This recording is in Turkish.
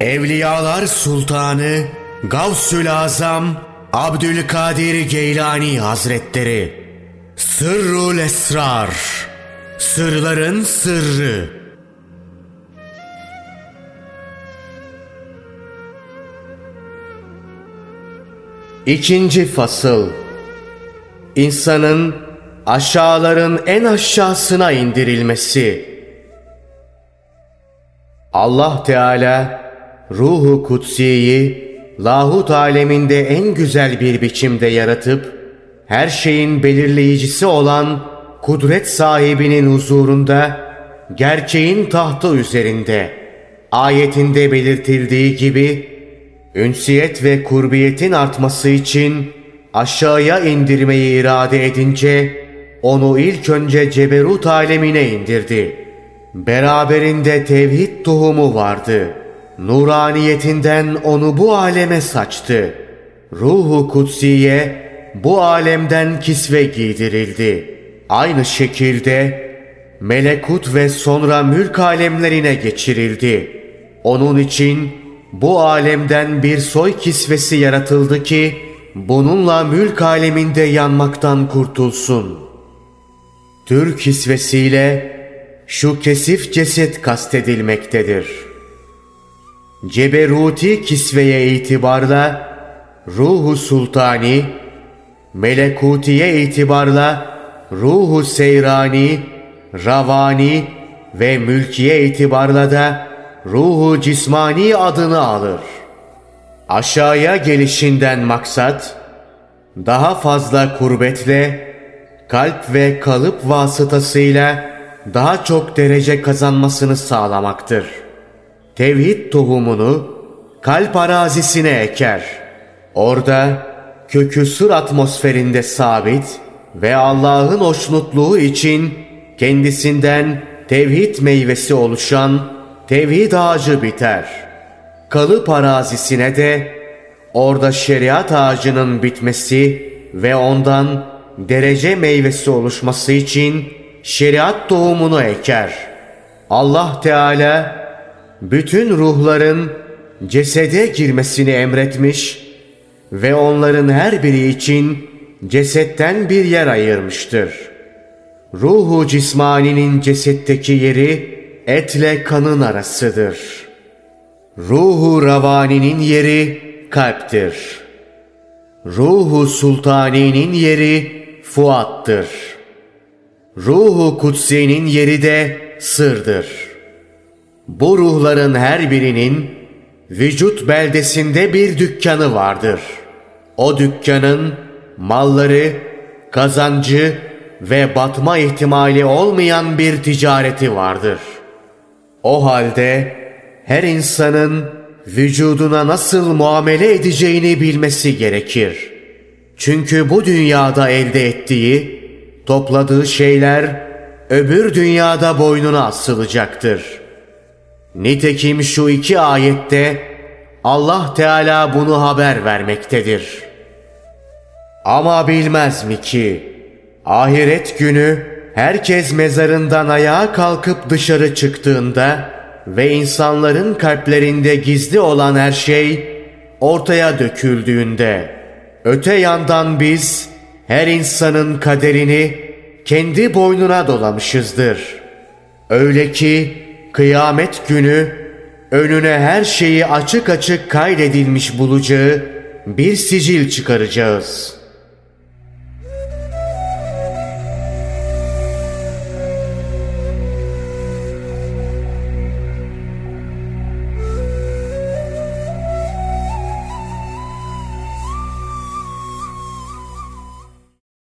Evliyalar Sultanı Gavsül Azam Abdülkadir Geylani Hazretleri. Sırrul Esrar. Sırların Sırrı. İkinci Fasıl. İnsanın aşağıların en aşağısına indirilmesi. Allah Teala ruhu kutsiyi lahut aleminde en güzel bir biçimde yaratıp her şeyin belirleyicisi olan kudret sahibinin huzurunda gerçeğin tahtı üzerinde ayetinde belirtildiği gibi ünsiyet ve kurbiyetin artması için aşağıya indirmeyi irade edince onu ilk önce ceberut alemine indirdi. Beraberinde tevhid tohumu vardı. Nuraniyetinden onu bu aleme saçtı. Ruhu kutsiye bu alemden kisve giydirildi. Aynı şekilde melekut ve sonra mülk alemlerine geçirildi. Onun için bu alemden bir soy kisvesi yaratıldı ki bununla mülk aleminde yanmaktan kurtulsun. Tür kisvesiyle şu kesif ceset kastedilmektedir. Ceberuti kisveye itibarla ruhu sultani, melekutiye itibarla ruhu seyrani, ravani ve mülkiye itibarla da ruhu cismani adını alır. Aşağıya gelişinden maksat, daha fazla kurbetle, kalp ve kalıp vasıtasıyla daha çok derece kazanmasını sağlamaktır. Tevhid tohumunu kalp arazisine eker. Orada kökü sır atmosferinde sabit ve Allah'ın hoşnutluğu için kendisinden tevhid meyvesi oluşan tevhid ağacı biter. Kalıp arazisine de orada şeriat ağacının bitmesi ve ondan derece meyvesi oluşması için şeriat tohumunu eker. Allah Teala bütün ruhların cesede girmesini emretmiş ve onların her biri için cesetten bir yer ayırmıştır. Ruhu cismaninin cesetteki yeri etle kanın arasıdır. Ruhu ravaninin yeri kalptir. Ruhu sultaninin yeri fuattır. Ruhu kutsinin yeri de sırdır. Bu ruhların her birinin vücut beldesinde bir dükkanı vardır. O dükkanın malları, kazancı ve batma ihtimali olmayan bir ticareti vardır. O halde her insanın vücuduna nasıl muamele edeceğini bilmesi gerekir. Çünkü bu dünyada elde ettiği, topladığı şeyler öbür dünyada boynuna asılacaktır. Nitekim şu iki ayette Allah Teala bunu haber vermektedir. Ama bilmez mi ki ahiret günü herkes mezarından ayağa kalkıp dışarı çıktığında ve insanların kalplerinde gizli olan her şey ortaya döküldüğünde öte yandan biz her insanın kaderini kendi boynuna dolamışızdır. Öyle ki kıyamet günü önüne her şeyi açık açık kaydedilmiş bulacağı bir sicil çıkaracağız.''